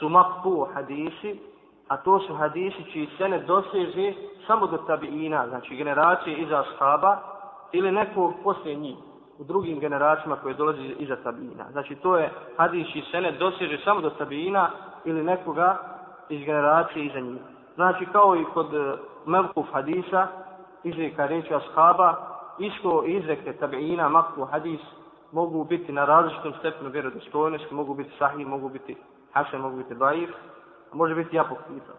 su makpu hadisi, a to su hadisi čiji se ne doseže samo do tabiina, znači generacije iza ashaba, ili nekog poslije njih, u drugim generacijama koje dolaze iza tabiina. Znači to je hadis čiji se ne doseže samo do tabiina, ili nekoga iz generacije iza njih. Znači kao i kod e, Melkuf hadisa, izreka reći ashaba, isko izreke tabiina, makpu hadis, mogu biti na različitom stepenu vjerodostojnosti, mogu biti sahih, mogu biti Hašem mogu biti daif, može biti ja pokritan.